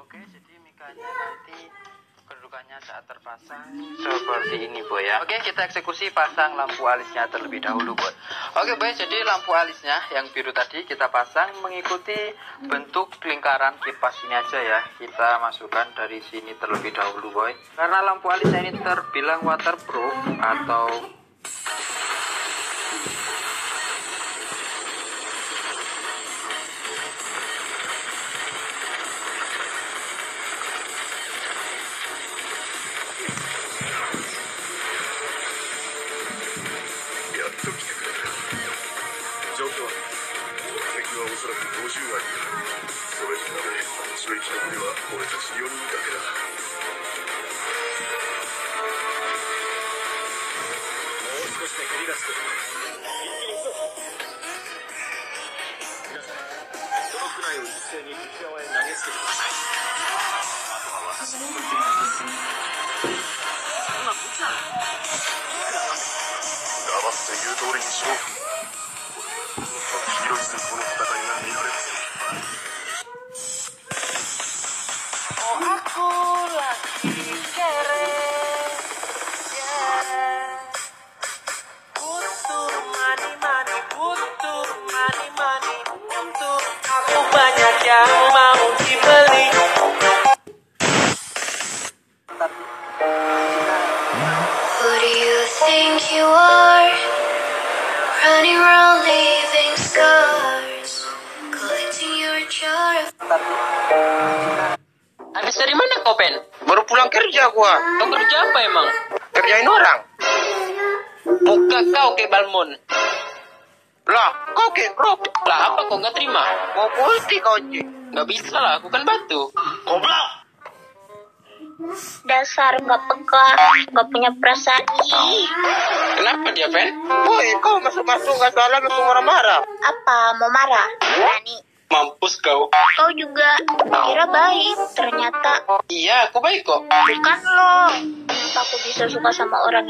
Oke, jadi mikanya nanti kedudukannya saat terpasang seperti ini boy ya. Oke, kita eksekusi pasang lampu alisnya terlebih dahulu boy. Oke boy, jadi lampu alisnya yang biru tadi kita pasang mengikuti bentuk lingkaran kipas ini aja ya. Kita masukkan dari sini terlebih dahulu boy. Karena lampu alisnya ini terbilang waterproof atau そらく50ありそれに比べ生き残りは俺たち4人だけだもう少しでのを一斉に側へ投げつけてくださいあとはのこ黙って言う通りにしろ。こが色 banyak yang mau dibeli Who do you think you are? Running around leaving scars, collecting your jar of Habis dari mana kau, Pen? Baru pulang kerja gua. Kau kerja apa emang? Kerjain orang. Muka kau kayak balmon. Lah, kau kayak krop. Lah apa kau nggak terima? Mau putih kau Ci. Nggak bisa lah, aku kan batu. Goblok. Dasar nggak peka, nggak punya perasaan. Ih, Kenapa dia, Pen? Woi, kau masuk-masuk gak salah langsung marah-marah. apa mau marah? Berani. Mampus kau. Kau juga kira baik, ternyata Iya, aku baik kok. bukan lo. Kenapa aku bisa suka sama orang